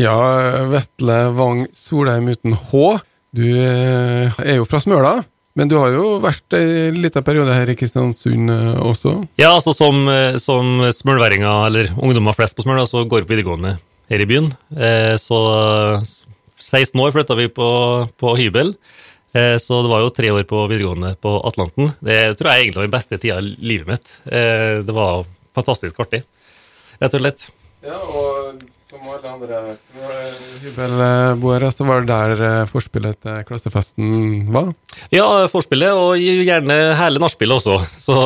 Ja, Vetle Wang Solheim uten H. Du eh, er jo fra Smøla, men du har jo vært en liten periode her i Kristiansund eh, også? Ja, altså som, eh, som smølværinger, eller ungdommer flest på Smøla, så går på videregående her i byen. Så 16 år flytta vi på, på hybel. Så det var jo tre år på videregående på Atlanten. Det tror jeg egentlig var den beste tida i livet mitt. Det var fantastisk artig, rett og slett. Ja, og som alle andre hybelboere, så var det der eh, forspillet til klassefesten var? Ja, forspillet, og gjerne hele nachspielet også. Så,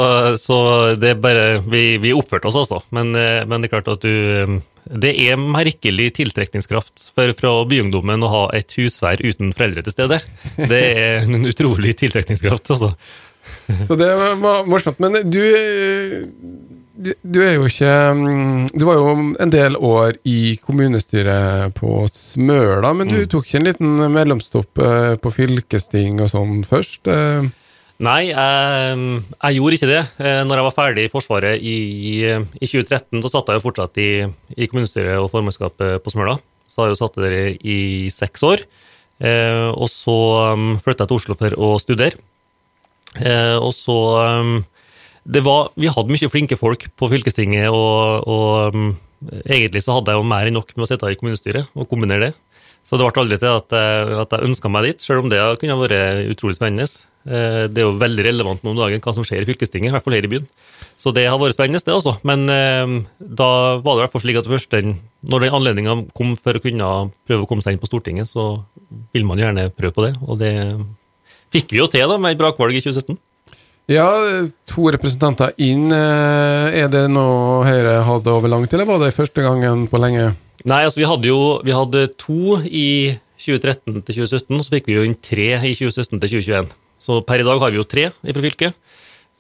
så, det er bare Vi, vi oppførte oss også, men, eh, men, det er klart at du eh, Det er merkelig tiltrekningskraft for, fra byungdommen å ha et husvær uten foreldre til stede. Det er en utrolig tiltrekningskraft, altså. Så det var morsomt. Men du du, du, er jo ikke mm, Du var jo en del år i kommunestyret på Smøla, men du mm. tok ikke en liten mellomstopp eh, på fylkesting og sånn først? Eh? Nei, jeg, jeg, gjorde ikke det. Eh, når jeg var ferdig i Forsvaret i, i 2013, så satt jeg jo fortsatt i, i kommunestyret og formannskapet på Smøla. Så har jeg jo satt der i seks år. Og så mm, flytta jeg til Oslo for å studere. Og så var, vi hadde mye flinke folk på fylkestinget, og, og um, egentlig så hadde jeg jo mer enn nok med å sitte i kommunestyret og kombinere det. Så det ble aldri til at jeg, at jeg ønska meg dit, selv om det kunne vært utrolig spennende. Eh, det er jo veldig relevant nå om dagen hva som skjer i fylkestinget, i hvert fall her i byen. Så det har vært spennende, det også. Men eh, da var det i hvert fall slik at først den, når den anledninga kom for å kunne prøve å komme seg inn på Stortinget, så vil man gjerne prøve på det. Og det fikk vi jo til da, med et brakvalg i 2017. Ja, to representanter inn. Eh, er det noe Høyre hadde over lang tid, eller var det første gangen på lenge? Nei, altså vi hadde jo vi hadde to i 2013 til 2017, og så fikk vi jo inn tre i 2017 til 2021. Så per i dag har vi jo tre fra fylket.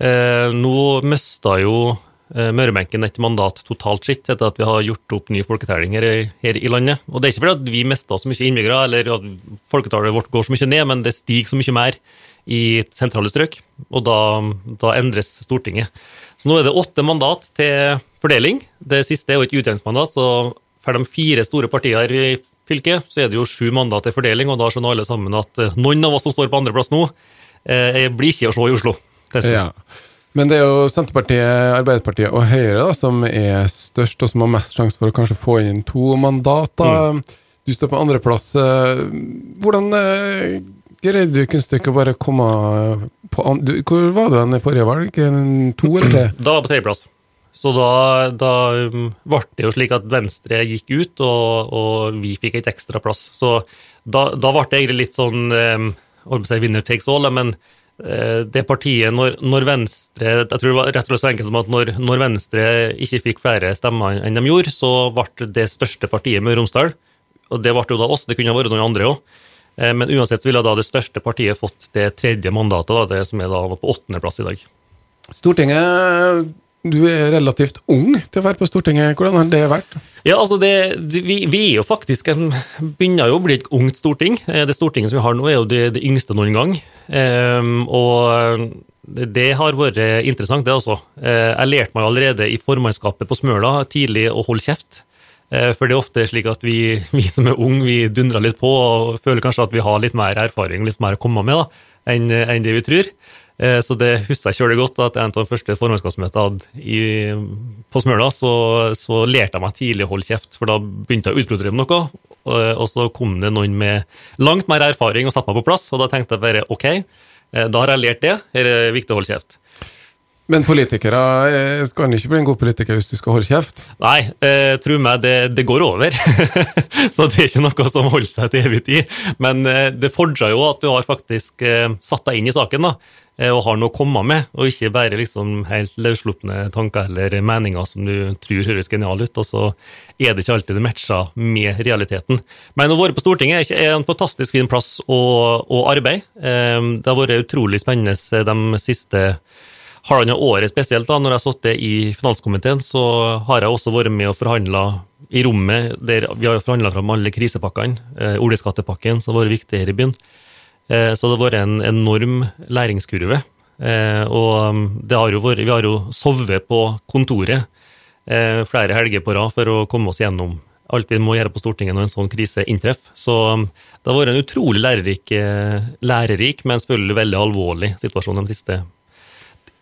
Eh, nå mista jo eh, Mørebenken et mandat totalt sitt etter at vi har gjort opp ny folketelling her, her, i landet. Og det er ikke fordi at vi mista så mye innbyggere, eller at folketallet vårt går så mye ned, men det stiger så mye mer i sentrale strøk, og da, da, endres Stortinget. Så nå er det åtte mandat til fordeling. Det siste er jo et utjevningsmandat, så for de fire store partiene i fylket så er det jo sju mandat til fordeling, og da skjønner alle sammen at eh, noen av oss som står på andreplass nå, eh, blir ikke å se i Oslo. Ja. Men det er jo Senterpartiet, Arbeiderpartiet og Høyre da, som er størst, og som har mest sjanse for å kanskje få inn to mandater. Mm. Du står på andreplass. Eh, hvordan eh, Greide du kunststykket å bare komme på du, Hvor var du i forrige valg? To eller tre? Da var jeg på tredjeplass. Så da, da um, ble det jo slik at Venstre gikk ut, og, og vi fikk et ekstra plass. Så da, da ble det egentlig litt sånn um, si winner takes all, men uh, det partiet når, når, Venstre jeg tror det var rett og slett så enkelt som at når, når, Venstre ikke fikk flere stemmer enn de gjorde, så ble det største partiet Møre og Romsdal. Og det ble jo da oss, det kunne vært noen andre òg. Eh, men uansett ville da det største partiet fått det tredje mandatet, da, det som er da på åttendeplass i dag. Stortinget du er relativt ung til å være på Stortinget. Hvordan har det vært? Ja, altså det, vi, vi, er jo faktisk en, begynner jo å bli et ungt storting. Eh, det Stortinget som vi har nå, er jo det, det yngste noen gang. Um, og det har vært interessant, det også. Jeg lærte meg allerede i formannskapet på Smøla tidlig å holde kjeft. Eh, for det er ofte slik at vi, vi som er unge, vi dundrer litt på og føler kanskje at vi har litt mer erfaring litt mer å komme med da, enn, enn det vi tror. Eh, så det husker jeg kjølig godt. at En av de første formannskapsmøtene på Smøla, så, så lærte jeg meg tidlig å holde kjeft, for da begynte jeg å utbrodere noe. Og så kom det noen med langt mer erfaring og satte meg på plass, og da tenkte jeg bare ok, eh, da har jeg lært det. Her er viktig å holde kjeft. Men politikere kan skal ikke bli en god politiker hvis du skal holde kjeft? Nei, eh, tro meg, det, det, går over. så det er ikke noe som holder seg til evig tid. Men eh, det fordrer jo at du har faktisk eh, satt deg inn i saken da, eh, og har noe å komme med, og ikke bare liksom helt løsslupne tanker eller meninger som du tror høres geniale ut, og så er det ikke alltid det matcher med realiteten. Men å være på Stortinget er en fantastisk fin plass å, å arbeide. Eh, det har vært utrolig spennende de siste årene halvannet året spesielt, da, når jeg har sittet i finanskomiteen, så har jeg også vært med og forhandla i rommet der vi har forhandla fram alle krisepakkene. Eh, Oljeskattepakken, som har vært viktig her i byen. Eh, så det har vært en enorm læringskurve. Eh, og um, har vært, vi har jo sovet på kontoret eh, flere helger på rad for å komme oss gjennom alt vi må gjøre på Stortinget når en sånn krise inntreffer. Så um, det har vært en utrolig lærerik, eh, lærerik men selvfølgelig veldig alvorlig situasjon de siste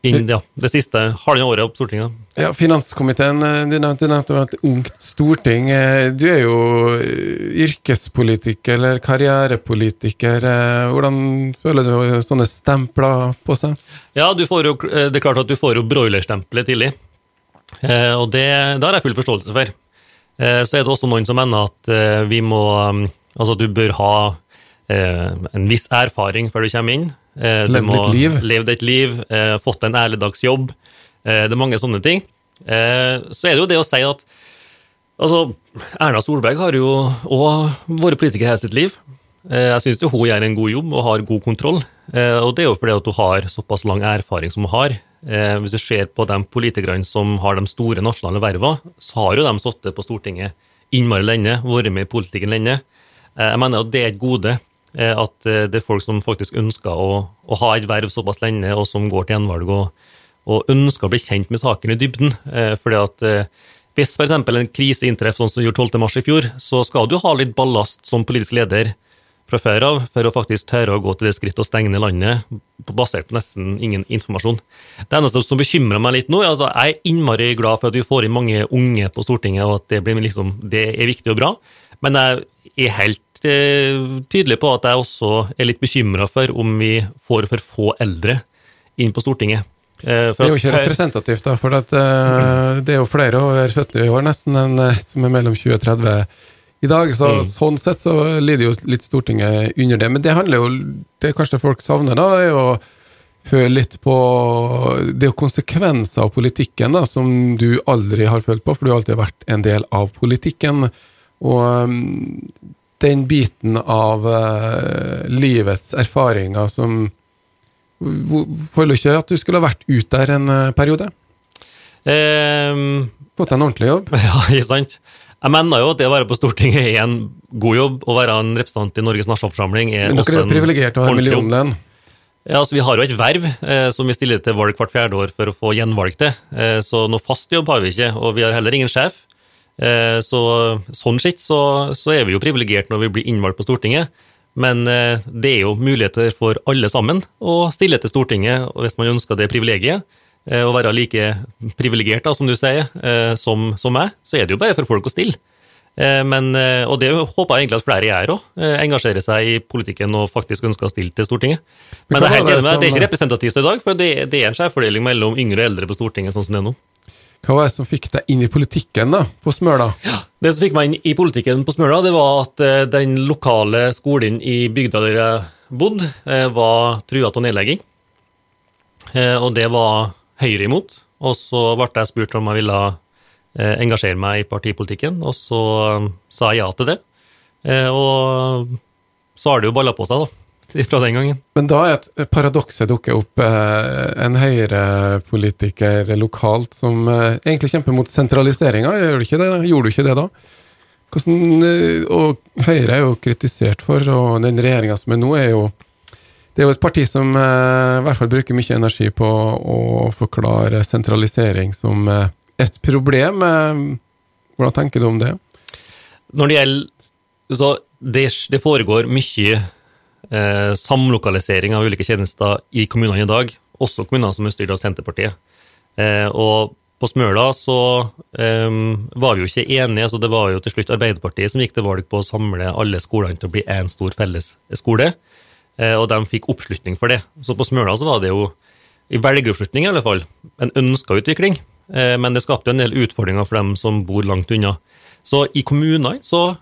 inn, ja, det siste halve året på Stortinget. Ja, Finanskomiteen, eh, du nevnte, du et ungt storting. Eh, du er jo yrkespolitiker eller karrierepolitiker. Hvordan føler du sånne stempler på seg? Ja, jo, Det er klart at du får jo broilerstempelet tidlig. Og det, det har jeg full forståelse for. Eh, så er det også noen som mener at eh, vi må mm, Altså, du bør ha eh, en viss erfaring før du kommer inn. Du Levd ditt liv. Levd et liv, fått en ærlig dags jobb. Det er mange sånne ting. Så er det jo det å si at Altså, Erna Solberg har jo òg vært politiker hele sitt liv. Jeg syns hun gjør en god jobb og har god kontroll. Og det er jo fordi at hun har såpass lang erfaring som hun har. Eh, hvis du ser på de politikerne som har de store nasjonale vervene, så har jo de sittet på Stortinget innmari lenge, vært med i politikken lenge. Eh, jeg mener at det er et gode eh, at det er folk som faktisk ønsker å, å ha et verv såpass lenge, og som går til gjenvalg og, og, ønsker å bli kjent med saken i dybden. fordi at hvis f.eks. en krise inntreffer sånn som gjorde 12.3 i fjor, så skal du ha litt ballast som politisk leder fra før av for å faktisk tørre å gå til det skritt å stenge ned landet basert på nesten ingen informasjon. Det eneste som bekymrer meg litt nå, er altså jeg er innmari glad for at vi får inn mange unge på Stortinget, og at det, liksom, det er viktig og bra, men jeg er helt eh, tydelig på at jeg også er litt bekymra for om vi får for få eldre inn på Stortinget. Eh, det er jo ikke representativt, da, for at, eh, det er jo flere over 70 år nesten enn som er mellom 20 og 30 i dag. Så, mm. Sånn sett så lider jo litt Stortinget under det. Men det handler jo Det kanskje folk savner, da, er å føle litt på Det er jo konsekvenser av politikken da, som du aldri har følt på, for du har alltid vært en del av politikken. Og um, den biten av uh, livets erfaringer som Føler du ikke at du skulle ha vært ute der en uh, periode? Um, Fått deg en ordentlig jobb? Ja, ikke sant. Jeg mener jo at det å være på Stortinget er en god jobb. Å være en representant i Norges nasjonalforsamling er også en Men dere er privilegerte å ha millionlønn? Ja, altså Vi har jo et verv eh, som vi stiller til valg hvert fjerde år for å få gjenvalg til. Eh, så noe fast jobb har vi ikke, og vi har heller ingen sjef. Eh, så Sånn sett så, så, er vi jo privilegert når vi blir innvalgt på Stortinget. Men eh, det er jo muligheter for alle sammen å stille til Stortinget hvis man ønsker det privilegiet. Eh, å være like privilegert, som du sier, som, som, meg, så er det jo bare for folk å stille. Men, og det håper jeg egentlig at flere gjør òg. Engasjerer seg i politikken og faktisk ønsker å stille til Stortinget. Men det er, helt med, det er ikke representativt i dag, for det, det er en skjevfordeling mellom yngre og eldre på Stortinget, sånn som det er nå. Hva var det som fikk deg inn i politikken da, på Smøla? Ja, det som fikk meg inn i politikken på Smøla, det var at den lokale skolen i bygda der jeg bodde, var trua av nedlegging. Og det var Høyre imot. Og så ble jeg spurt om jeg ville eh, engasjere meg i partipolitikken, og så sa jeg ja til det. Eh, og så har det jo balla på seg, da. Fra den gangen. Men da er et paradokset dukker opp. Eh, en Høyre-politiker lokalt som egentlig kjemper mot sentraliseringa, gjør du ikke det? Gjorde du ikke det da? Hvordan, og Høyre er jo kritisert for, og den regjeringa som er nå, er jo det er jo et parti som eh, i hvert fall bruker mye energi på å forklare sentralisering som eh, et problem. Eh, hvordan tenker du om det? Når det gjelder så det, det foregår mye eh, samlokalisering av ulike tjenester i kommunene i dag, også kommuner som er styrt av Senterpartiet. Eh, og på Smøla så um, var vi jo ikke enige, så det var jo til slutt Arbeiderpartiet som gikk til valg på å samle alle skolene til å bli én stor felles skole. Eh, og de fikk oppslutning for det. Så på Smøla så var det jo, i velgeroppslutning i alle fall, en ønska utvikling. Eh, men det skapte en del utfordringer for dem som bor langt unna. Så i kommunene så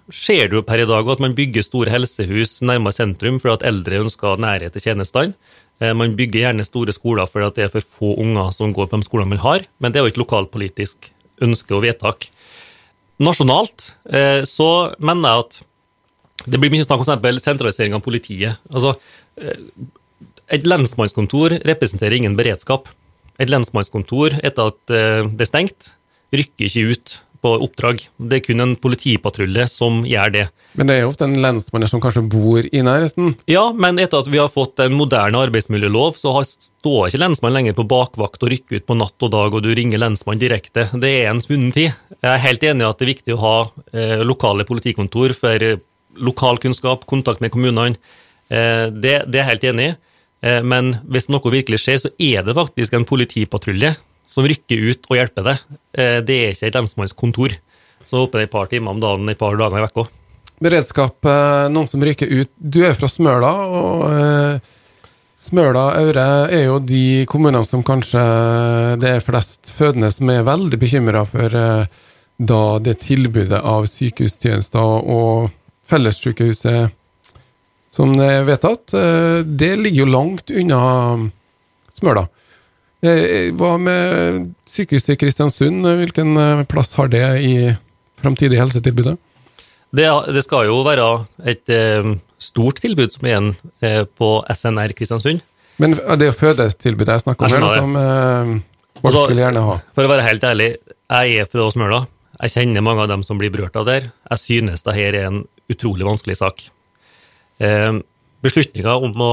det jo per i dag at man bygger store helsehus nærmere sentrum for at eldre ønsker nærhet til tjenestene. Eh, man bygger gjerne store skoler for at det er for få unger som går på de skolene man har, men det er jo et lokalpolitisk ønske og vedtak. Nasjonalt så mener jeg at det blir mye snakk om f.eks. sentralisering av politiet. Altså, eh, et lensmannskontor representerer ingen beredskap. Et lensmannskontor, etter at eh, det er stengt, rykker ikke ut på oppdrag. Det er kun en politipatrulje som gjør det. Men det er jo ofte en lensmann som kanskje bor i nærheten? Ja, men etter at vi har fått en moderne arbeidsmiljølov, så står ikke lensmannen lenger på bakvakt og rykker ut på natt og dag, og du ringer lensmannen direkte. Det er en svunnen tid. Jeg er helt enig i at det er viktig å ha eh, lokale politikontor for eh, lokalkunnskap, kontakt med kommunene. Eh, det, det, er jeg helt enig i. Eh, men hvis noe virkelig skjer, så er det faktisk en politipatrulje som rykker ut og hjelper deg. Eh, det er ikke et lensmannskontor. Så håper er et par timer om dagen et par dager i uka. Beredskap, eh, noen som rykker ut. Du er fra Smøla, og Smøla Aure er jo de kommunene som kanskje det er flest fødende som er veldig bekymra for da det tilbudet av sykehustjenester og fellessykehuset som er vedtatt, eh, det ligger jo langt unna Smøla. Eh, hva med sykehuset i Kristiansund? Hvilken eh, plass har det i framtidig helsetilbudet? Det, det, skal jo være et stort tilbud som er igjen på SNR Kristiansund. Men det er fødetilbudet jeg snakker om her, som eh, folk altså, vil gjerne ha? For å være helt ærlig, jeg er fra Smøla. Jeg kjenner mange av dem som blir berørt av det. Jeg synes dette er en utrolig vanskelig sak. Eh, Beslutninga om å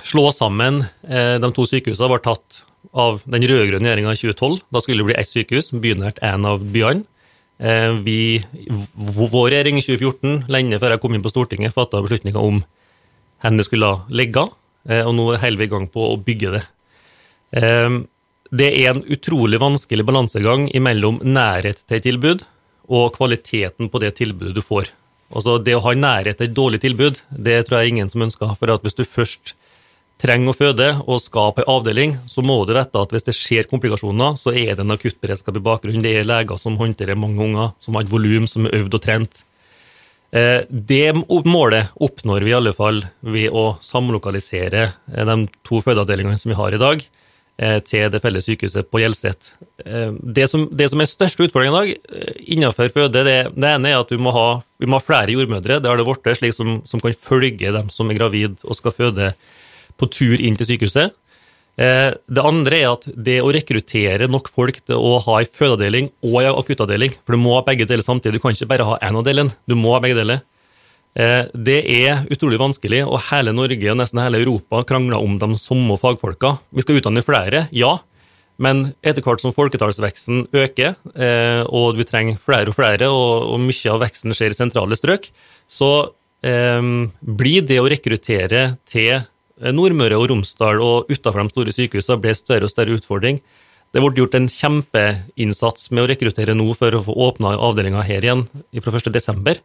slå sammen eh, de to sykehusene var tatt av den rød-grønne regjeringa i 2012. Da skulle det bli ett sykehus, bynært én av byene. Eh, vi, vår regjering i 2014, lenge før jeg kom inn på Stortinget, fatta beslutninga om hvor det skulle ligge, og nå holder vi i gang på å bygge det. Det er en utrolig vanskelig balansegang mellom nærhet til et tilbud og kvaliteten på det tilbudet du får. Altså Det å ha nærhet til et dårlig tilbud, det tror jeg ingen som ønsker. For at hvis du først trenger å føde og skal på en avdeling, så må du vite at hvis det skjer komplikasjoner, så er det en akuttberedskap i bakgrunnen. Det er leger som håndterer mange unger, som har et volum, som er øvd og trent. Eh, det målet oppnår vi i alle fall ved å samlokalisere eh, de to fødeavdelingene som vi har i dag, Eh, til det felles sykehuset på Hjelset. Det som, det som er største utfordringen i dag innenfor føde, det, det, ene er at vi må, ha, vi må ha flere jordmødre. Det har det blitt, slik som, som, kan følge dem som er gravid og skal føde på tur inn til sykehuset. Det andre er at det å rekruttere nok folk til å ha en fødeavdeling og en akuttavdeling, for du må ha begge deler samtidig, du kan ikke bare ha én av delene, du må ha begge deler. Eh, det er utrolig vanskelig, og hele Norge og nesten hele Europa krangler om de samme fagfolka. Vi skal utdanne flere, ja, men etter hvert som folketallsveksten øker, eh, og vi trenger flere og flere, og mye av veksten skjer i sentrale strøk, så eh, blir det å rekruttere til Nordmøre og Romsdal og utenfor de store sykehusene ble større og større utfordring. Det ble gjort en kjempeinnsats med å rekruttere nå for å få åpna avdelinga her igjen fra 1.12.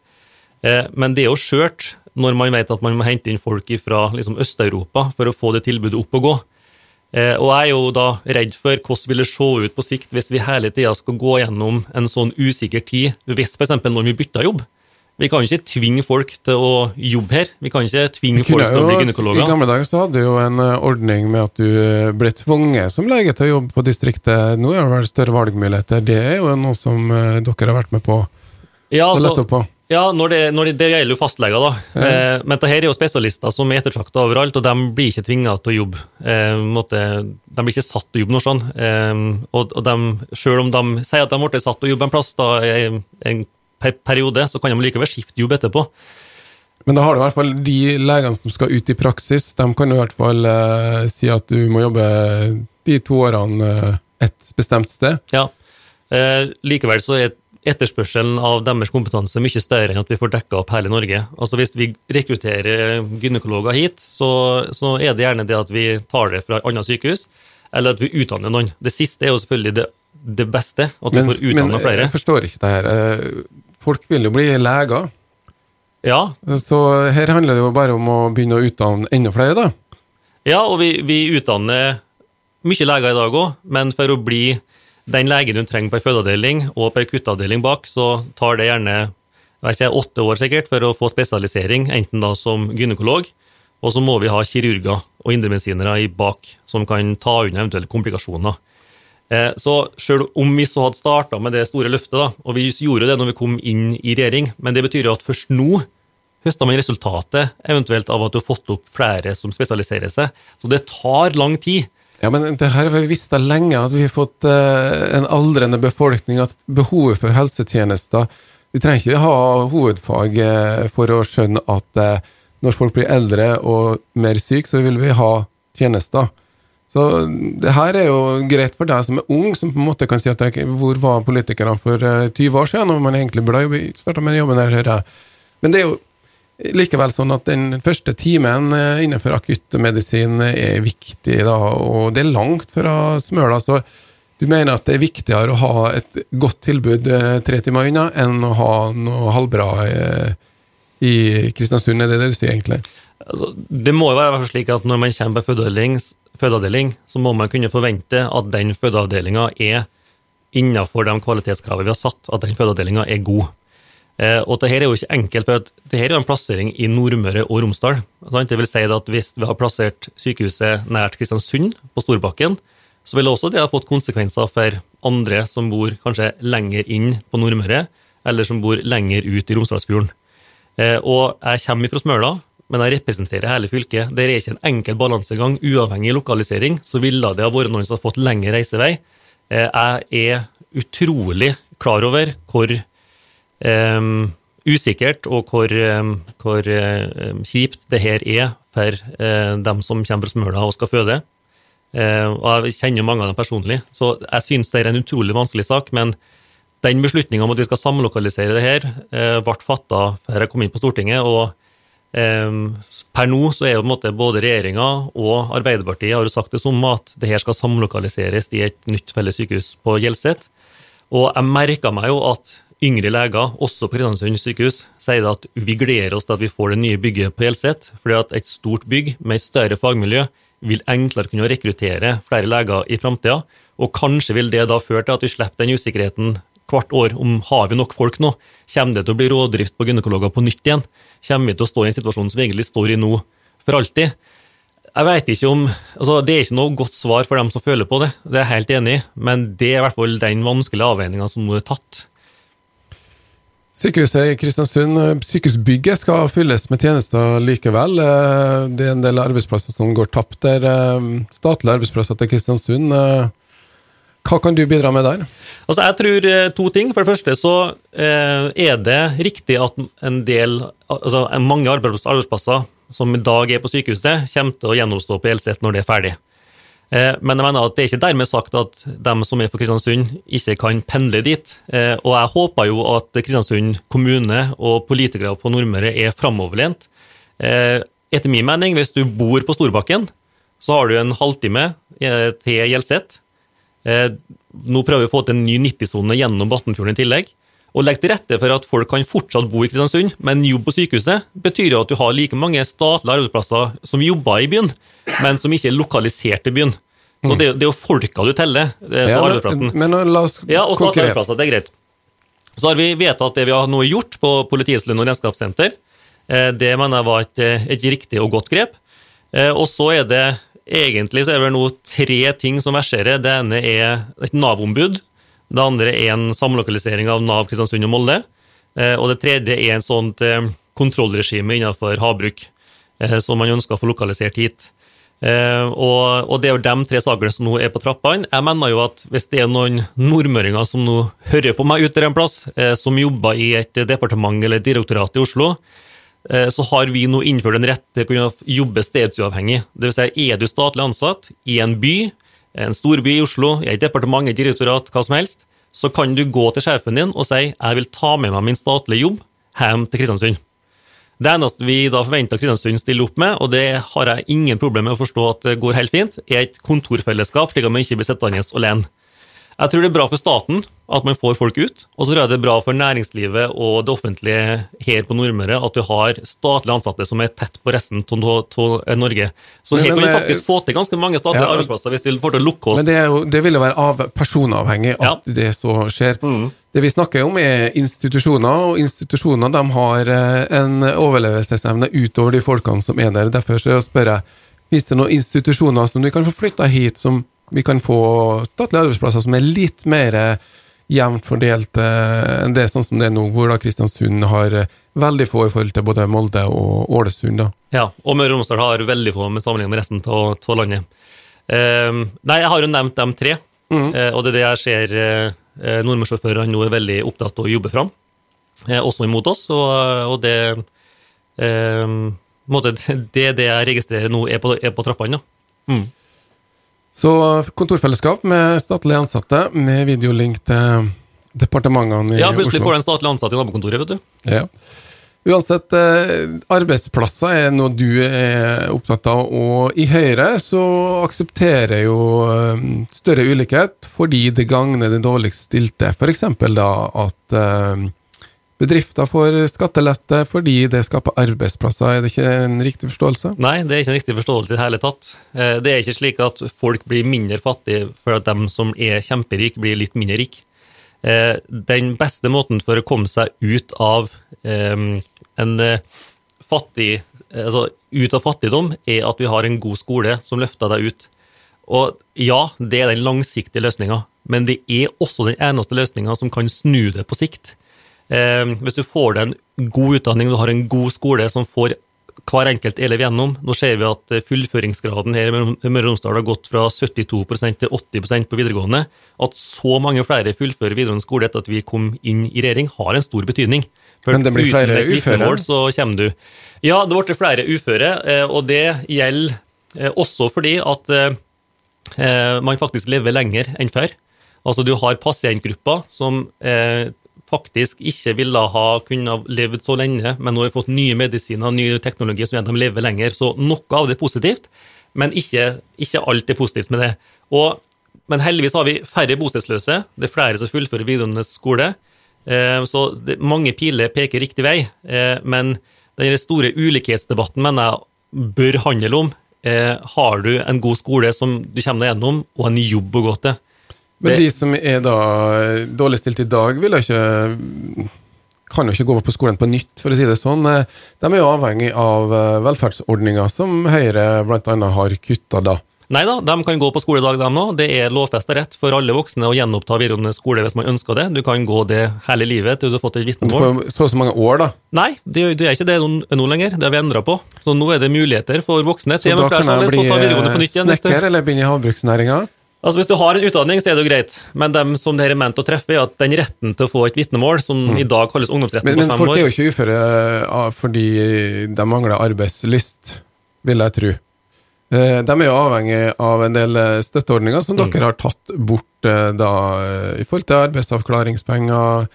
Eh, men det er jo skjørt når man vet at man må hente inn folk fra liksom, Øst-Europa for å få det tilbudet opp og gå. Eh, og jeg er jo da redd for hvordan vil det se ut på sikt hvis vi hele tida skal gå gjennom en sånn usikker tid, hvis f.eks. når vi bytter jobb. Vi kan ikke tvinge folk til å jobbe her. Vi kan ikke tvinge folk til å bli gynekologer. I gamle dager så hadde du jo en eh, ordning med at du ble tvunget som lege til å jobbe på distriktet. Nå er det vel større valgmuligheter. Det er jo noe som dere har vært med på ja, altså, å lette opp på. Ja, når det, når det, det gjelder jo fastleger, da. Ja. Eh, men dette er jo spesialister som er ettertrakta overalt, og de blir ikke tvinga til å jobbe. Eh, måtte, de blir ikke satt til å jobbe noe sånn. Eh, og, og de, selv om de sier at de ble satt til å jobbe en plass da, i en periode, så kan de likevel skifte jobb etterpå. Men da har du i hvert fall de legene som skal ut i praksis, de kan i hvert fall eh, si at du må jobbe de to årene eh, et bestemt sted. Ja. Eh, likevel så er etterspørselen av deres kompetanse mye større enn at vi får dekka opp hele Norge. Altså Hvis vi rekrutterer gynekologer hit, så, så, er det gjerne det at vi tar det fra et annet sykehus, eller at vi utdanner noen. Det siste er jo selvfølgelig det, det beste, at men, vi får utdanna flere. Men jeg forstår ikke det her. Folk vil jo bli leger. Ja. Så her handler det jo bare om å begynne å utdanne enda flere, da. Ja, og vi, vi utdanner mye leger i dag òg, men for å bli den legen du trenger på en fødeavdeling og på en kutteavdeling bak, så tar det gjerne ikke, åtte år sikkert for å få spesialisering, enten da som gynekolog, og så må vi ha kirurger og indremedisinere i bak som kan ta unna eventuelle komplikasjoner. Eh, så selv om vi så hadde starta med det store løftet, da, og vi gjorde det når vi kom inn i regjering, men det betyr jo at først nå høster man resultatet eventuelt av at du har fått opp flere som spesialiserer seg. Så det tar lang tid Ja, men det her har vi visst lenge, at vi har fått eh, en aldrende befolkning, at behovet for helsetjenester Vi trenger ikke ha hovedfag eh, for å skjønne at når folk blir eldre og mer syke, så vil vi ha tjenester. Så det her er jo greit for deg som er ung, som på en måte kan si at jeg, hvor var politikerne for eh, 20 år siden, når man egentlig burde ha starta med den jobben der, hører jeg. Men det er jo likevel sånn at den første timen eh, innenfor akuttmedisin er viktig, da, og det er langt fra Smøla. så du mener at det er viktigere å ha et godt tilbud eh, tre timer unna enn å ha noe halvbra eh, i Kristiansund, er det det du sier, egentlig? Altså, det må jo være slik at når man kommer på fødeavdeling, fødeavdeling, så må man kunne forvente at den fødeavdelinga er innenfor de kvalitetskravene vi har satt, at den fødeavdelinga er god. Eh, og her er jo ikke enkelt, for det her er jo en plassering i Nordmøre og Romsdal. Sant? Det vil si at Hvis vi har plassert sykehuset nært Kristiansund, på Storbakken, så vil også det ha fått konsekvenser for andre som bor kanskje lenger inn på Nordmøre, eller som bor lenger ut i Romsdalsfjorden. Eh, og jeg kommer fra Smøla, men jeg representerer hele fylket. Det er ikke en enkel balansegang. Uavhengig lokalisering så ville det ha vært noen som har fått lengre reisevei. Eh, jeg er utrolig klar over hvor um, usikkert og hvor, um, hvor um, kjipt det her er for uh, dem som kommer fra Smøla og skal føde. Uh, og jeg kjenner mange av dem personlig, så jeg synes det er en utrolig vanskelig sak. Men den beslutninga om at vi skal samlokalisere det her, ble fatta før jeg kom inn på Stortinget. og Per nå så er jo på en måte både regjeringa og Arbeiderpartiet har jo sagt det som at det her skal samlokaliseres i et nytt felles sykehus på Hjelset. Og jeg merka meg jo at yngre leger, også på Kristiansund sykehus, sier at vi gleder oss til at vi får det nye bygget på Hjelset, fordi at et stort bygg med et større fagmiljø vil enklere kunne rekruttere flere leger i framtida. Og kanskje vil det da føre til at vi slipper den usikkerheten hvert år om har vi nok folk nå. Kommer det til å bli rådrift på gynekologer på nytt igjen? Kommer vi til å stå i en situasjon som vi egentlig står i nå for alltid? Jeg vet ikke om, altså Det er ikke noe godt svar for dem som føler på det, det er jeg helt enig i, men det er i hvert fall den vanskelige avveininga som nå er tatt. Sykehuset i Kristiansund, eh, sykehusbygget skal fylles med tjenester likevel. Eh, det er en del arbeidsplasser som går tapt der. Eh, statlige arbeidsplasser til Kristiansund. Hva kan du bidra med der? Altså, jeg tror to ting. For det første så er det riktig at en del, altså mange arbeidsplasser som i dag er på sykehuset, kommer til å gjenoppstå på Elset når det er ferdig. Eh, men jeg mener at det er ikke dermed sagt at de som er fra Kristiansund, ikke kan pendle dit. Eh, og jeg håper jo at Kristiansund kommune og politikere på Nordmøre er framoverlent. Eh, etter min mening, hvis du bor på Storbakken, så har du en halvtime til Hjelset. Nå prøver vi å få til en ny 90-sone gjennom Batnfjorden i tillegg. Å legge til rette for at folk kan fortsatt bo i Kristiansund, men jobb på sykehuset, betyr jo at du har like mange statlige arbeidsplasser som jobber i byen, men som ikke er lokalisert i byen. Så det, det er jo folka du teller. Det er så ja, arbeidsplassen. Men, men la oss ja, og statlige arbeidsplasser, det er greit. Så har vi vedtatt det vi har nå gjort på Politiets lønn- og regnskapssenter. Eh, det mener jeg var et, et riktig og godt grep. Eh, og så er det egentlig så er det nå tre ting som verserer. Det ene er et Nav-ombud. Det andre er en samlokalisering av Nav Kristiansund og Molde. Eh, og det tredje er en sånt eh, kontrollregime innenfor havbruk eh, som man ønsker å få lokalisert hit. Og, det er jo de tre sakene som nå er på trappene. Jeg mener jo at hvis det er noen nordmøringer som nå hører på meg ute en plass, som jobber i et departement eller direktorat i Oslo, så har vi nå innført en rett til å kunne jobbe stedsuavhengig. Det vil si, er du statlig ansatt i en by, en storby i Oslo, i et departement, et direktorat, hva som helst, så kan du gå til sjefen din og si jeg vil ta med meg min statlige jobb hjem til Kristiansund. Det eneste vi da forventer Kristiansund stiller opp med, og det har jeg ingen problemer med å forstå at det går helt fint, er et kontorfellesskap, slik at man ikke blir sittende alene. Jeg tror det er bra for staten at man får folk ut, og så tror jeg det er bra for næringslivet og det offentlige her på Nordmøre at du har statlige ansatte som er tett på resten av Norge. Så her kan vi faktisk få til ganske mange statlige ja, arbeidsplasser hvis vi får til å lukke oss. Men det, jo, det vil jo være av personavhengig at ja. det så skjer. Mm. Det vi snakker om, er institusjoner, og institusjoner de har eh, en overlevelsesevne utover de folkene som er der. Derfor så spør jeg, finnes det noen institusjoner som du kan få flytta hit, som vi kan få statlige arbeidsplasser som er litt mer eh, jevnt fordelt eh, enn det sånn som det er nå, hvor da Kristiansund har eh, veldig få i forhold til både Molde og Ålesund. da. Ja, og Møre og Romsdal har veldig få med sammenlignet med resten av landet. Eh, nei, jeg har jo nevnt dem tre, Mm. eh, og det er det jeg ser eh, nordmennssjåførene nå er veldig opptatt av å jobbe fram, også imot oss, og, og det eh, måte, det er det jeg registrerer nå, er på, er på trappene. Mm. Så kontorfellesskap med statlige ansatte, med videolink til departementene i Ja, plutselig Oslo. får du en statlig ansatt i nabokontoret, vet du. Ja. Uansett, eh, arbeidsplasser er noe du er opptatt av, og i Høyre så aksepterer jo eh, større ulikhet fordi det gagner det dårligst stilte. F.eks. da at eh, bedrifter får skattelette fordi det skaper arbeidsplasser. Er det ikke en riktig forståelse? Nei, det er ikke en riktig forståelse i det hele tatt. Eh, Det er ikke slik at folk blir mindre fattige for at de som er kjemperike, blir litt mindre rike. Eh, Den beste måten for å komme seg ut av eh, en fattig Altså ut av fattigdom, er at vi har en god skole som løfter deg ut. Og ja, det er den langsiktige løsninga, men det er også den eneste løsninga som kan snu det på sikt. Eh, hvis du får deg en god utdanning, du har en god skole som får hver enkelt elev gjennom. Nå ser vi at eh, fullføringsgraden her i Møre og Romsdal har gått fra 72% til 80% på videregående. At så mange flere fullfører videregående skole etter at vi kom inn i regjering, har en stor betydning. For Men det blir flere uføre? så kommer du. Ja, det ble flere uføre, eh, og det gjelder eh, også fordi at man faktisk lever lenger enn før. Altså du har pasientgrupper som faktisk ikke ville ha kunnet levd så lenge, men nå har vi fått nye medisiner, ny teknologi som gjør at de lever lenger. Så noe av det er positivt, men ikke, ikke alt er positivt med det. Og, men heldigvis har vi færre bostedsløse, det er flere som fullfører videregående skole. Eh, så det, mange piler peker riktig vei, eh, men den store ulikhetsdebatten mener jeg bør handle om eh, har du en god skole som du kommer deg gjennom, og en jobb å gå til. Men Det- de som er da dårlig stilt i dag, vil jo ikke kan jo ikke gå på skolen på nytt, for å si det sånn. Eh, De er jo avhengig av eh, velferdsordninger som Høyre bl.a. har kutta da. Nei da, de kan gå på skole i dag, de nå. Det er lovfesta rett for alle voksne å gjenoppta videregående skole hvis man ønsker det. Du kan gå det hele livet til du har fått et vitnemål. så og så mange år, da. Nei, det, gjør ikke det nå, lenger. Det har vi endra på. Så nå er det muligheter for voksne Så da kan jeg bli snekker eller begynne i havbruksnæringa. Altså Hvis du har en utdanning, så er det jo greit, men dem som det her er ment å treffe, er at den retten til å få et vitnemål, som i dag kalles ungdomsretten Mm. Men, men på fem folk er jo ikke uføre ah, fordi de mangler arbeidslyst, vil jeg tro. Eh, De er jo avhengig av en del eh, støtteordninger som Mm. dere har tatt bort eh, da, eh, i forhold til arbeidsavklaringspenger,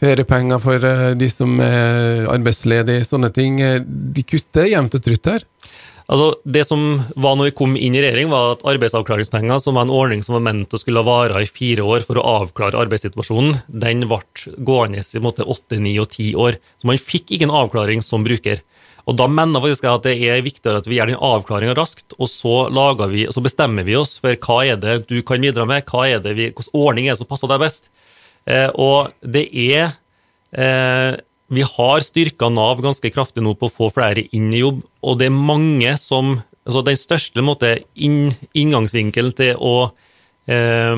feriepenger for eh, de som er arbeidsledige, sånne ting. Eh, De kutter jevnt og trutt her. Altså, Det som var når vi kom inn i regjering, var at arbeidsavklaringspenger, som var en ordning som var ment å skulle vare i fire år for å avklare arbeidssituasjonen, den ble gående i måte åtte, ni og ti år. Så man fikk ikke en avklaring som bruker. Og Da mener faktisk jeg at det er viktigere at vi gjør den avklaringa raskt, og så, vi, så bestemmer vi oss for hva er det du kan bidra med, hva er det vi, hvilken ordning er det som passer deg best. Eh, og det er eh, Vi har styrka Nav ganske kraftig nå på å få flere inn i jobb, og det er mange som altså Den største måte, inn, inngangsvinkelen til å eh,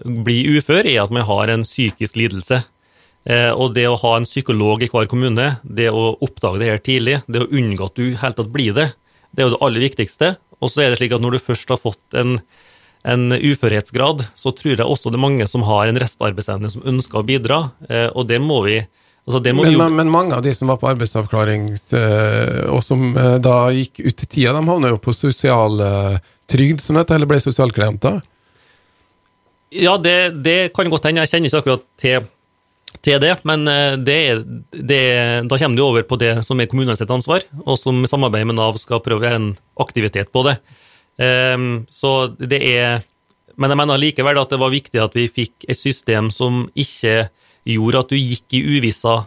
bli ufør er at man har en psykisk lidelse. Eh, og det å ha en psykolog i hver kommune, det å oppdage det her tidlig, det å unngå at du helt tatt blir det, det er jo det aller viktigste. Og så er det slik at når du først har fått en, en uførhetsgrad, så tror jeg også det er mange som har en restarbeidsevne som ønsker å bidra, eh, og det må vi altså Men, jo men, men mange av de som var på arbeidsavklaring, eh, og som eh, da gikk ut i tida, de havna jo på sosialtrygd, som det heter, eller ble sosialklienter. Ja, det, det kan godt hende. Jeg kjenner ikke akkurat til, til det, men eh, det, det, da kommer du over på det som er kommunenes ansvar, og som i samarbeid med Nav skal prøve å gjøre en aktivitet på det. Um, så det er Men jeg mener likevel at det var viktig at vi fikk et system som ikke gjorde at du gikk i uvissa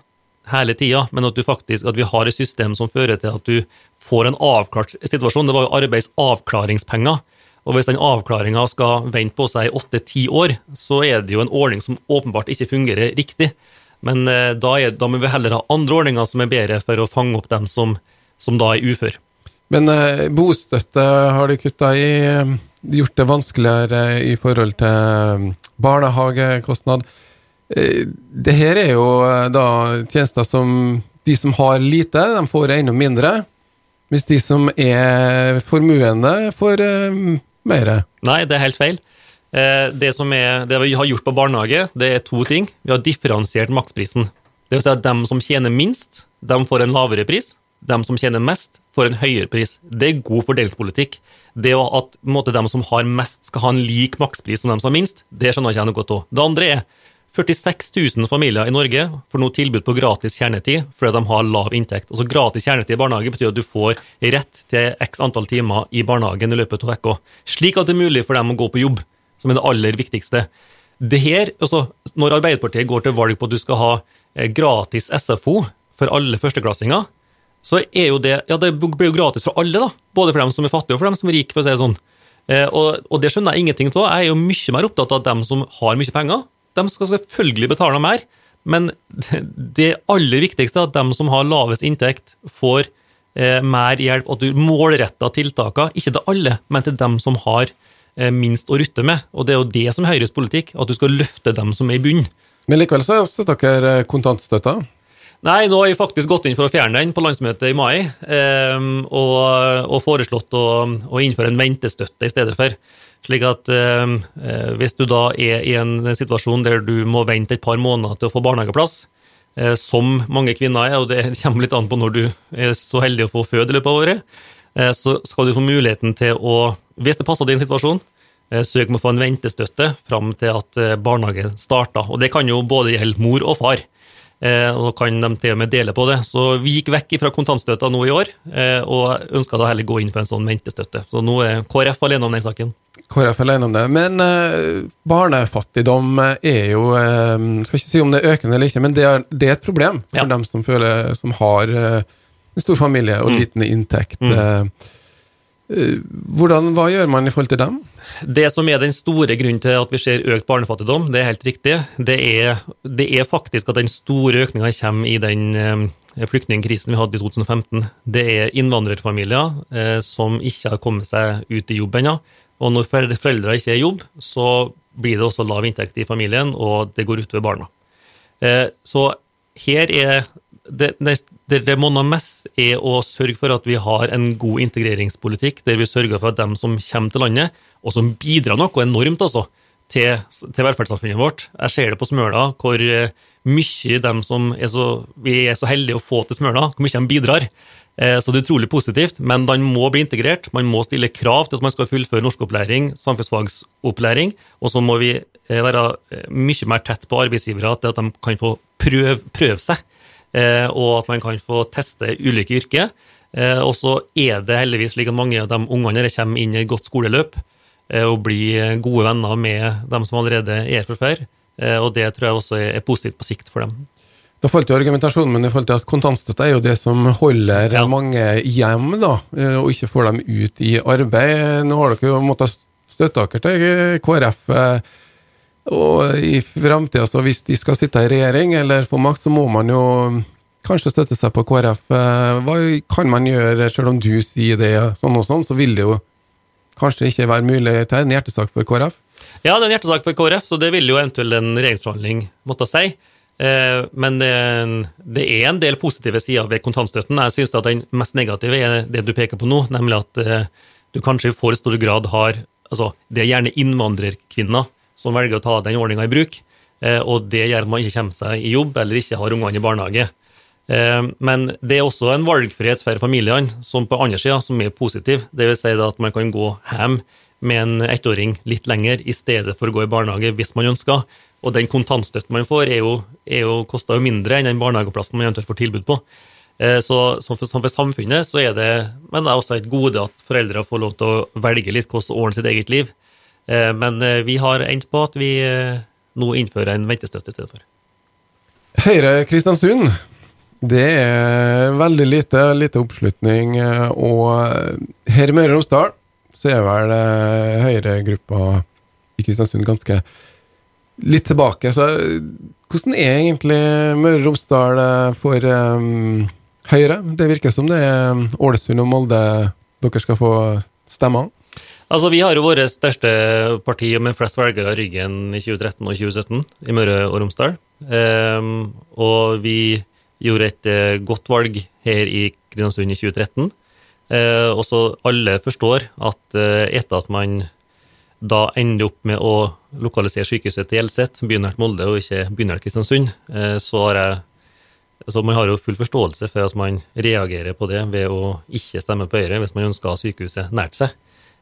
hele tida, men at, faktisk, at vi har et system som fører til at du får en avklart situasjon. Det var jo arbeidsavklaringspenger. Og hvis den avklaringa skal vente på seg i åtte-ti år, så er det jo en ordning som åpenbart ikke fungerer riktig. Men eh, da, er, da må vi heller ha andre ordninger som er bedre for å fange opp dem som, som da er ufør. Men eh, bostøtte har de kutta i. eh, Gjort det vanskeligere i forhold til eh, barnehagekostnad. Eh, det her er jo eh, da tjenester som de som har lite, de får enda mindre. Hvis de som er formuende, får eh, mer? Nei, det er helt feil. Det, er, det vi har gjort på barnehage, det er to ting. Vi har differensiert maksprisen. Det vil si at dem som tjener minst, de får en lavere pris. De som tjener mest, får en høyere pris. Det er god fordelingspolitikk. Det at måte, de som har mest, skal ha en lik makspris som de som har minst, det skjønner ikke noe godt av. Det andre er 46 000 familier i Norge får nå tilbud på gratis kjernetid fordi de har lav inntekt. Altså Gratis kjernetid i barnehage betyr at du får rett til x antall timer i barnehagen i løpet av uka, slik at det er mulig for dem å gå på jobb, som er det aller viktigste. Det her, altså, Når Arbeiderpartiet går til valg på at du skal ha eh, gratis SFO for alle førsteklassinger, så er jo det ja det blir jo gratis for alle, da. Både for dem som er fattige og for dem som er rike, for å si det sånn. Eh, og, og, det skjønner jeg ingenting av. Jeg er jo mye mer opptatt av dem som har mye penger, de skal selvfølgelig betale mer, men det aller viktigste er at de som har lavest inntekt, får eh, mer hjelp, at du målretter tiltakene, ikke til alle, men til dem som har eh, minst å rutte med. Og det er jo det som er Høyres politikk, at du skal løfte dem som er i bunnen. Men likevel så støtter dere eh, kontantstøtta? Nei, nå har vi faktisk gått inn for å fjerne den på landsmøtet i mai, eh, og, og, foreslått å, å, innføre en ventestøtte i stedet for. Slik at eh, eh, hvis du da er i en situasjon der du må vente et par måneder til å få barnehageplass, eh, som mange kvinner er, og det kommer litt an på når du er så heldig å få føde i løpet av året, eh, så skal du få muligheten til å, hvis det passer din situasjon, eh, søke om å få en ventestøtte fram til at eh, barnehage starter. Og det kan jo både gjelde mor og far. Og kan de til og med dele på det. Så vi gikk vekk fra kontantstøtta nå i år, og ønska da heller gå inn for en sånn ventestøtte. Så nå er KrF alene om den saken. KrF er alene om det. Men eh, barnefattigdom er jo eh, Skal ikke si om det er økende eller ikke, men det er, det er et problem for ja. dem som, føler, som har eh, en stor familie og mm. liten inntekt. Mm. Hvordan, hva gjør man i forhold til dem? Det som er den store grunnen til at vi ser økt barnefattigdom, det er helt riktig. Det er, det er faktisk at den store økninga kommer i den flyktningkrisen vi hadde i 2015. Det er innvandrerfamilier som ikke har kommet seg ut i jobb ennå og når foreldre ikke er i jobb, så blir det også lav inntekt i familien, og det går utover barna. Eh, så her er det, det, det monner mest, er å sørge for at vi har en god integreringspolitikk, der vi sørger for at dem som kommer til landet, og som bidrar noe enormt altså, til, til velferdssamfunnet vårt Jeg ser det på Smøla, hvor eh, mye dem som er så, vi er så heldige å få til Smøla, hvor mye de bidrar. Eh, så det er utrolig positivt, men den må bli integrert. Man må stille krav til at man skal fullføre norskopplæring, samfunnsfagsopplæring, og så må vi eh, være eh, mye mer tett på arbeidsgivere til at de kan få prøve, prøve seg, og at man kan få teste ulike yrker. Og så er det heldigvis slik at mange av de ungene kommer inn i et godt skoleløp og blir gode venner med dem som allerede er fra før. Og det tror jeg også er positivt på sikt for dem. Da falt jo argumentasjonen min i forhold til at kontantstøtte er jo det som holder ja. mange hjem, da, eh, og ikke får dem ut i arbeid. Nå har dere jo måttet støtte dere til KrF. Eh, og i framtida, hvis de skal sitte i regjering eller få makt, så må man jo kanskje støtte seg på KrF. Eh, hva kan man gjøre, selv om du sier det sånn og sånn, så vil det jo kanskje ikke være mulig til en hjertesak for KrF? Ja, det er en hjertesak for KrF, så det vil jo eventuelt en regjeringsforhandling måtte si. Eh, men det er en del positive sider ved kontantstøtten. Jeg synes at Den mest negative er det du peker på nå, nemlig at eh, du kanskje i for stor grad har altså Det er gjerne innvandrerkvinner som velger å ta den ordninga i bruk, eh, og det gjør at man ikke kommer seg i jobb eller ikke har ungene i barnehage. Men det er også en valgfrihet for familiene, som på andre sida, som er positiv. Vil si at man kan gå hjem med en ettåring litt lenger i stedet for å gå i barnehage hvis man ønsker. Og den kontantstøtten man får, er jo, er jo, koster jo mindre enn den barnehageplassen man eventuelt får tilbud på. Eh, så, så, for, for, samfunnet så er det, men det er også et gode at foreldre får lov til å velge litt hvordan ordne sitt eget liv. Eh, men eh, vi har endt på at vi nå innfører en ventestøtte i stedet for. Høyre Kristiansund, det er veldig lite, lite oppslutning. Og her i Møre og Romsdal så er vel Høyre-gruppa i Kristiansund ganske litt tilbake. Så hvordan er egentlig Møre og Romsdal eh, for um, Høyre? Det virker som det er Ålesund og Molde dere skal få stemmer? Altså, Vi har jo våre største parti med flest velgere i ryggen i 2013 og 2017 i Møre og Romsdal. Um, og vi gjorde et godt valg her i Kristiansund i 2013. Uh, og så alle forstår at uh, etter at man da ender opp med å lokalisere sykehuset til Hjelset, bynært Molde og ikke bynært Kristiansund, eh, så har jeg så Man har jo full forståelse for at man reagerer på det ved å ikke stemme på Høyre hvis man ønsker å ha sykehuset nært seg.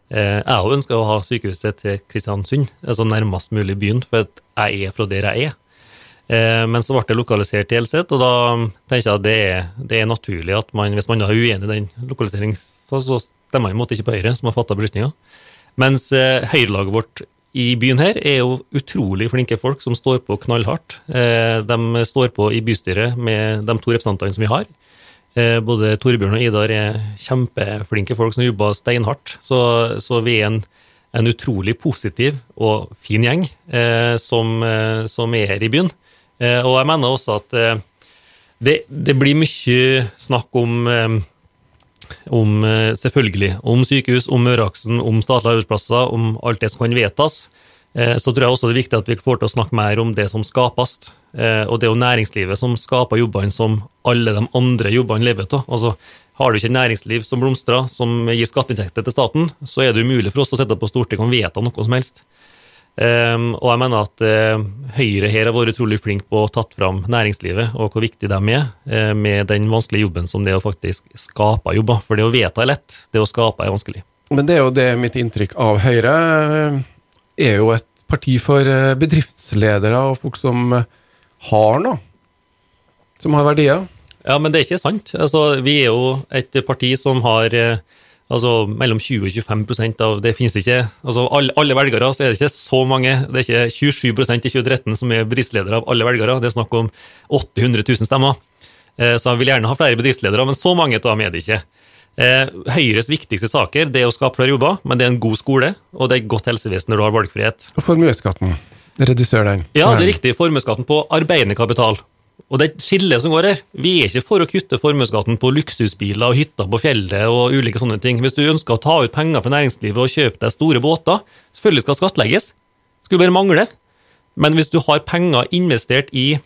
Jeg òg ønsker å ha sykehuset til Kristiansund, altså nærmest mulig byen, for jeg er fra der jeg er. Men så ble det lokalisert til Hjelset, og da tenker jeg at det er, det er naturlig at man, hvis man er uenig i den lokaliseringen, så, så stemmer man imot ikke på Høyre, som har fatta beslutninga. Mens eh, høyrelaget vårt i byen her er jo utrolig flinke folk som står på knallhardt. Eh, de står på i bystyret med de to representantene som vi har. Eh, både Torbjørn og Idar er kjempeflinke folk som jobber steinhardt. Så, så vi er en, en, utrolig positiv og fin gjeng eh, som, som, er her i byen. Og jeg mener også at det, det, blir mye snakk om om eh, selvfølgelig om sykehus, om Møreaksen, om statlige arbeidsplasser, om alt det som kan vedtas. Eh, så tror jeg også det er viktig at vi får til å snakke mer om det som skapes. Eh, og det er jo næringslivet som skaper jobbene som alle de andre jobbene lever av. Altså, har du ikke et næringsliv som blomstrer, som gir skatteinntekter til staten, så er det umulig for oss å sitte på Stortinget og vedta noe som helst. Um, og jeg mener at uh, Høyre her har vært utrolig flink på å tatt fram næringslivet og hvor viktig de er uh, med den vanskelige jobben som det å faktisk skape jobber. For det å vedta er lett, det å skape er vanskelig. Men det er jo det mitt inntrykk av Høyre er jo et parti for eh, bedriftsledere og folk som har noe. Som har verdier. Ja, men det er ikke sant. Altså, vi er jo et parti som har uh, altså mellom 20 og 25% av Det finnes ikke altså Alle, alle velgere så er det ikke så mange. Det er ikke 27% i 2013 som er bedriftsledere av alle velgere. Det er snakk om 800 000 stemmer. Eh, så jeg vil gjerne ha flere bedriftsledere, men så mange av dem er det ikke. Eh, Høyres viktigste saker det er å skape flere jobber, men det er en god skole og det er et godt helsevesen når du har valgfrihet. Og formuesskatten. Reduser den. Ja, det er riktig. Formuesskatten på arbeidende kapital. Og det skillet som går her. Vi er ikke for å kutte formuesskatten på luksusbiler og hytter på fjellet og ulike sånne ting. Hvis du ønsker å ta ut penger fra næringslivet og kjøpe deg store båter, selvfølgelig skal skattlegges. Skulle bare mangle. Men hvis du har penger investert i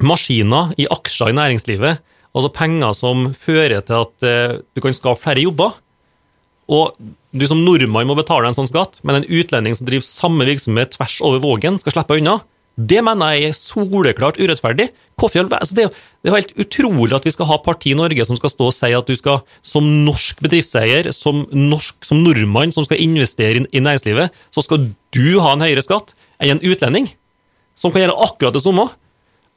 maskiner, i aksjer i næringslivet, altså penger som fører til at uh, du kan skape flere jobber, og du som nordmann må betale en sånn skatt, men en utlending som driver samme virksomhet tvers over Vågen, skal slippe unna, det mener jeg er soleklart urettferdig. Altså det, det er helt utrolig at vi skal ha parti i Norge som skal stå og si at du skal, som norsk bedriftseier, som, norsk, som nordmann som skal investere i, i næringslivet, så skal du ha en høyere skatt enn en utlending som kan gjøre akkurat det samme.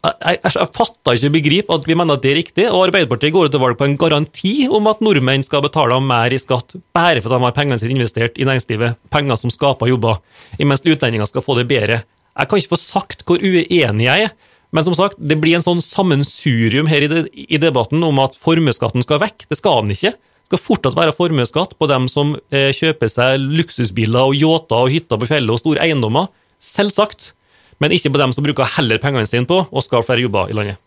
Jeg, jeg, jeg, fatter ikke begrip at vi mener at det er riktig, og Arbeiderpartiet går til valg på en garanti om at nordmenn skal betale mer i skatt bare fordi de har pengene sine investert i næringslivet, penger som skaper jobber, imens utlendinger skal få det bedre. Jeg kan ikke få sagt hvor uenig jeg er, men som sagt, det blir en sånn sammensurium her i, de, i debatten om at formuesskatten skal vekk. Det skal den ikke. Det skal fortsatt være formuesskatt på dem som eh, kjøper seg luksusbiler og yachter og hytter på fjellet og store eiendommer. Selvsagt. Men ikke på dem som bruker heller pengene sine på å skape flere jobber i landet.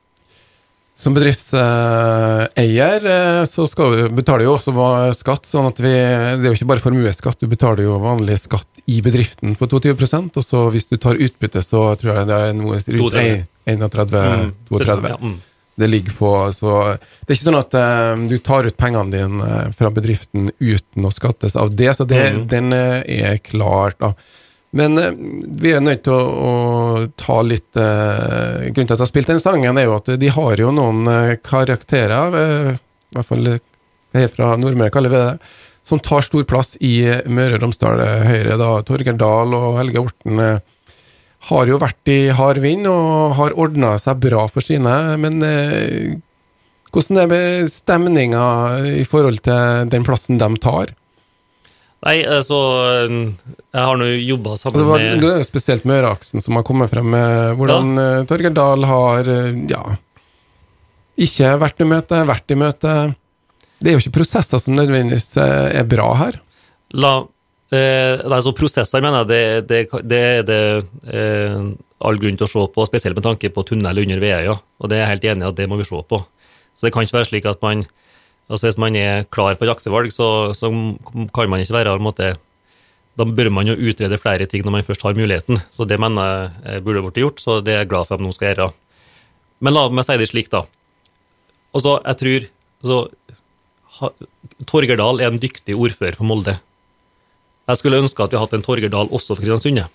Som bedriftseier eh, så vi betale jo også skatt, sånn at vi Det er jo ikke bare formuesskatt, du betaler jo vanlig skatt i bedriften på 22% og så hvis du tar utbytte, så tror jeg det er noe rundt 31-32. Mm, mm. Det ligger på Så det er ikke sånn at uh, du tar ut pengene dine fra bedriften uten å skattes av det, så det, mm. den er klart, da. Men eh, vi er nødt til å, å ta litt eh, Grunnen til at jeg har spilt den sangen, er jo at de har jo noen eh, karakterer, eh, i hvert fall her fra Nordmøre kaller vi det, som tar stor plass i Møre og Romsdal Høyre. da Torgeir Dahl og Helge Orten eh, har jo vært i hard vind og har ordna seg bra for sine, men eh, hvordan er det stemninga i forhold til den plassen de tar? Nei, altså Jeg har nå jobba sammen det var, med Det er jo spesielt Møreaksen som har kommet frem med hvordan ja. uh, Torgeir Dahl har ja, ikke vært i møte, vært i møte. Det er jo ikke prosesser som nødvendigvis er bra her. La eh, altså Prosesser mener jeg det, det, det er det eh, all grunn til å se på, spesielt med tanke på tunnel under Veøya. Og det er jeg helt enig i at det må vi se på. Så det kan ikke være slik at man Altså Hvis man er klar på et aksjevalg, så, så kan man ikke være måte, Da bør man jo utrede flere ting når man først har muligheten. Så det mener jeg burde blitt gjort, så det er jeg glad for at noen skal gjøre. Men la meg si det slik, da. Altså, jeg tror altså, Torgerdal er en dyktig ordfører for Molde. Jeg skulle ønske at vi hadde hatt en Torgerdal også for Kristiansund.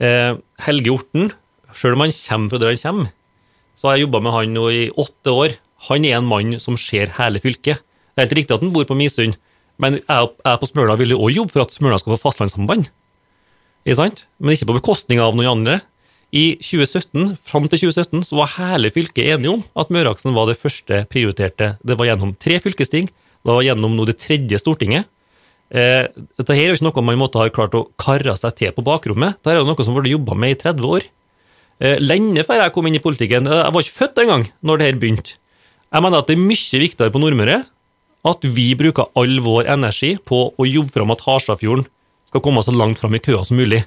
Eh, Helge Orten, sjøl om han kommer fra der han kommer, så har jeg jobba med han nå i åtte år. Han er en mann som ser hele fylket. Det er helt riktig at han bor på Misund, men jeg, jeg på Smøla vil jo òg jobbe for at Smøla skal få fastlandssamband. Men ikke på bekostning av noen andre. I 2017, Fram til 2017 så var hele fylket enige om at Møreaksen var det første prioriterte. Det var gjennom tre fylkesting, det var gjennom nå det tredje Stortinget. Eh, dette her er jo ikke noe man måtte ha klart å karre seg til på bakrommet. Dette er jo noe som ble jobba med i 30 år. Eh, lenge før jeg kom inn i politikken. Jeg var ikke født engang når det her begynte. Jeg mener at det er mye viktigere på Nordmøre at vi bruker all vår energi på å jobbe fram at Harstadfjorden skal komme så langt fram i køa som mulig.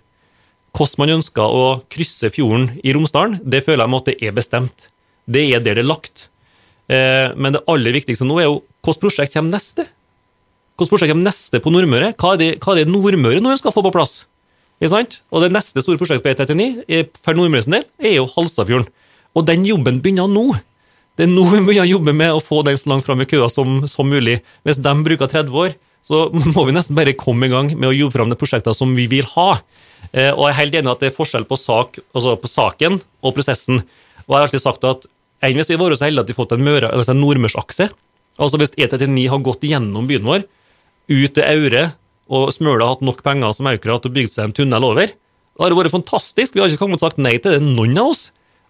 Hvordan man ønsker å krysse fjorden i Romsdalen, det føler jeg med at det er bestemt. Det er der det er lagt. Eh, men det aller viktigste nå er jo hvilket prosjekt kommer neste? Hvilket prosjekt kommer neste på Nordmøre? Hva er det, det Nordmøre nå ønsker å få på plass? Og det neste store prosjektet på E39 for Nordmøres del er jo Halstadfjorden. Og den jobben begynner nå. Det er nå vi begynner å jobbe med å få den så langt fram i køa som, som mulig. Hvis de bruker 30 år, så må vi nesten bare komme i gang med å jobbe fram de prosjektene som vi vil ha. Eh, og jeg er helt enig at det er forskjell på, sak, altså på saken og prosessen. Og jeg har alltid sagt at enn hvis vi var så heldige at vi har fått en, møre, altså en nordmørsakse Altså hvis E39 har gått gjennom byen vår, ut til Aure, og Smøla har hatt nok penger som Aukra til å bygge seg en tunnel over, da har det vært fantastisk. Vi har ikke kommet og sagt nei til det, noen av oss.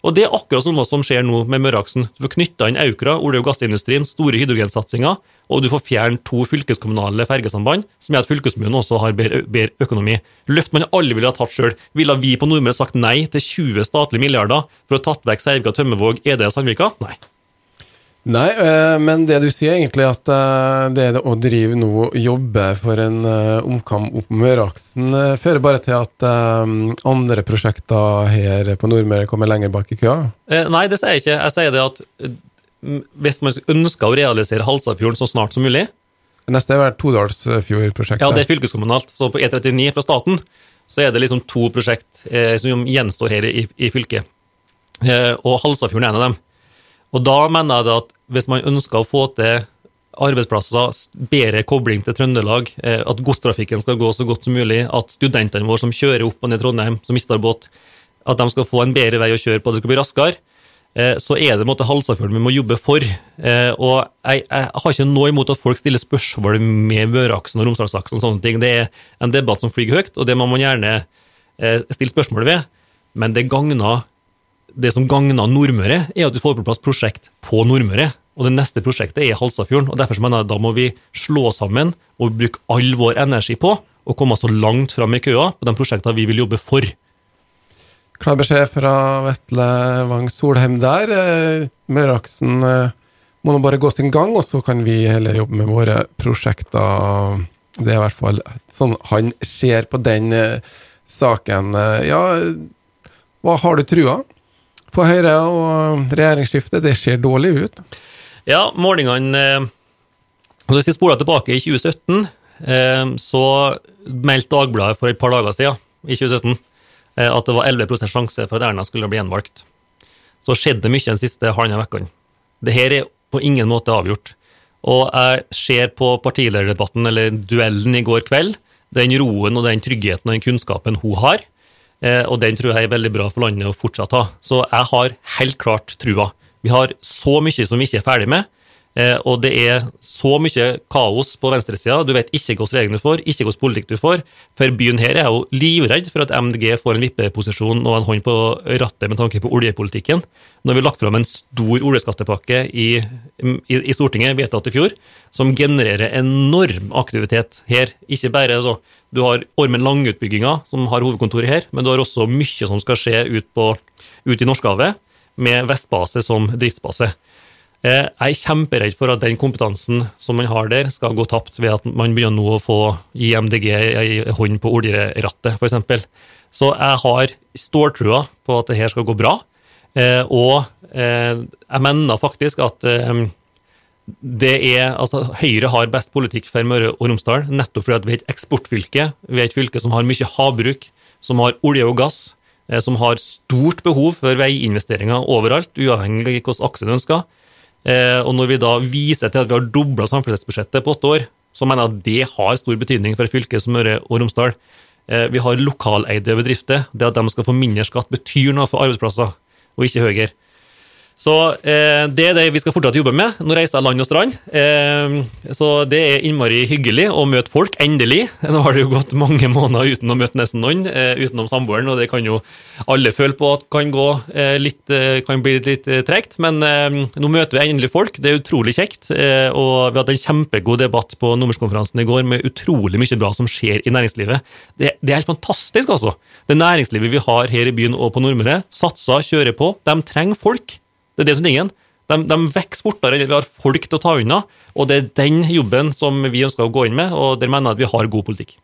Og det er akkurat sånn som skjer nå med Møreaksen. Du får knytta inn Aukra, olje- og gassindustrien, store hydrogensatsinger, og du får fjerne to fylkeskommunale fergesamband, som gjør at fylkeskommunen også har bedre økonomi. Løft man aldri ville ha tatt sjøl. Ville vi på Nordmøre sagt nei til 20 statlige milliarder for å ha tatt vekk Seivga, Tømmevåg, Ede og Sandvika? Nei. Nei, eh, men det du sier egentlig, at eh, det å drive nå, jobbe for en eh, omkamp opp Møreaksen, fører bare til at andre prosjekter her på Nordmøre kommer lenger bak i køa? Nei, det sier jeg ikke. Jeg sier det at hvis man ønsker å realisere Halsafjorden så snart som mulig Neste er Todalsfjordprosjektet. Ja, det er fylkeskommunalt. Så på E39 fra staten så er det liksom to prosjekt som gjenstår her i, i fylket. og Halsafjorden er en av dem. Og da mener jeg at hvis man ønsker å få til arbeidsplasser, bedre kobling til Trøndelag, eh, at godstrafikken skal gå så godt som mulig, at studentene våre som kjører opp og ned Trondheim, som mister båt, at de skal få en bedre vei å kjøre på, det skal bli raskere, eh, så er det måte Halsafjorden vi må jobbe for. Eh, og jeg, jeg, har ikke noe imot at folk stiller spørsmål med Møreaksen og Romsdalsaksen og sånne ting. Det er en debatt som flyr høyt, og det må man gjerne stille spørsmål ved, men det gagner det som gagner Nordmøre, er at du får på plass prosjekt på Nordmøre. Og det neste prosjektet er Halsafjorden. og Derfor mener jeg da må vi slå sammen og bruke all vår energi på å komme så langt fram i køa på de prosjektene vi vil jobbe for. Klar beskjed fra Vetle Wang Solheim der. Eh, Møreaksen eh, må nå bare gå sin gang, og så kan vi heller jobbe med våre prosjekter. Det er i hvert fall sånn han ser på den eh, saken. Ja, hva har du trua? På Høyre og regjeringsskiftet, det ser dårlig ut? Ja, målingene eh, Hvis vi spoler tilbake i 2017, eh, så meldte Dagbladet for et par dager siden, i 2017, eh, at det var 11 sjanse for at Erna skulle bli gjenvalgt. Så skjedde mye den siste halvannen uka. Dette er på ingen måte avgjort. Og jeg ser på partilederdebatten, eller duellen i går kveld, den roen og den tryggheten og den kunnskapen hun har, og den tror jeg er veldig bra for landet å fortsatt ha. Så jeg har helt klart trua. Vi har så mye som vi ikke er ferdig med. Eh, og det er så mye kaos på venstresida. Du vet ikke hvilke regler du får, ikke hvilken politikk du får. For byen her er jo livredd for at MDG får en vippeposisjon og en hånd på rattet med tanke på oljepolitikken. Nå har vi lagt fram en stor oljeskattepakke i, i, i, Stortinget, vedtatt i fjor, som genererer enorm aktivitet her. Ikke bare så, Du har Ormen Lange-utbygginga, som har hovedkontoret her, men du har også mye som skal skje ut, på, ut i Norskehavet, med Vestbase som driftsbase. Eh, jeg er kjemperedd for at den kompetansen som man har der, skal gå tapt ved at man begynner nå å få IMDG i hånd på oljerattet, f.eks. Så jeg har ståltrua på at det her skal gå bra. Eh, og eh, jeg mener faktisk at det er, altså Høyre har best politikk for Møre og Romsdal, nettopp fordi vi er et eksportfylke. Vi er et fylke som har mye havbruk, som har olje og gass, som har stort behov for veiinvesteringer overalt, uavhengig av hvilken akse du ønsker. Og når vi da viser til at vi har dobla samferdselsbudsjettet på åtte år, så mener jeg at det har stor betydning for et fylke som Møre og Romsdal. Vi har lokaleide bedrifter. Det at de skal få mindre skatt, betyr noe for arbeidsplasser, og ikke høyere. Så eh, det er det vi skal fortsatt jobbe med. Nå reiser jeg land og strand. Eh, så det er innmari hyggelig å møte folk, endelig. Nå har det jo gått mange måneder uten å møte nesten noen, eh, utenom samboeren, og det kan jo alle føle på at kan gå eh, litt, eh, kan bli litt eh, tregt. Men nå møter vi endelig folk. Det er utrolig kjekt. og vi hadde en kjempegod debatt på nummerskonferansen i går med utrolig mye bra som skjer i næringslivet. Det, det er helt fantastisk, altså. Det næringslivet vi har her i byen og på Nordmøre, satser, kjører på. De trenger folk. Det er det som er tingen. De, de vokser fortere enn vi har folk til å ta unna. Og det er den jobben som vi ønsker å gå inn med, og der mener jeg at vi har god politikk.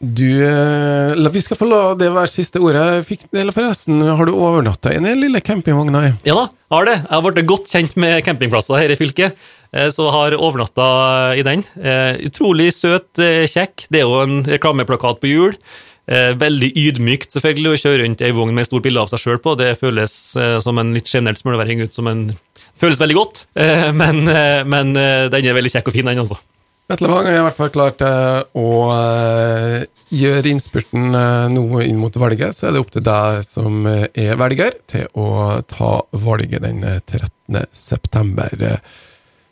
Du, eh, Vi skal få la det være siste ordet. Fikk, eller forresten, Har du overnatta i den lille campingvogna? Ja da, jeg har det. Jeg har blitt godt kjent med campingplasser her i fylket, eh, så har overnatta i den. Eh, utrolig søt, kjekk. Det er jo en reklameplakat på hjul. Eh, veldig ydmykt selvfølgelig å kjøre rundt ei vogn med stort bilde av seg sjøl på. Det føles eh, som en litt sjenert smølværing ut som en Føles veldig godt, eh, men, men den er veldig kjekk og fin, den også. Vetle Wang har i hvert fall klart å gjøre innspurten noe inn mot valget. Så er det opp til deg som er velger, til å ta valget den 13. september.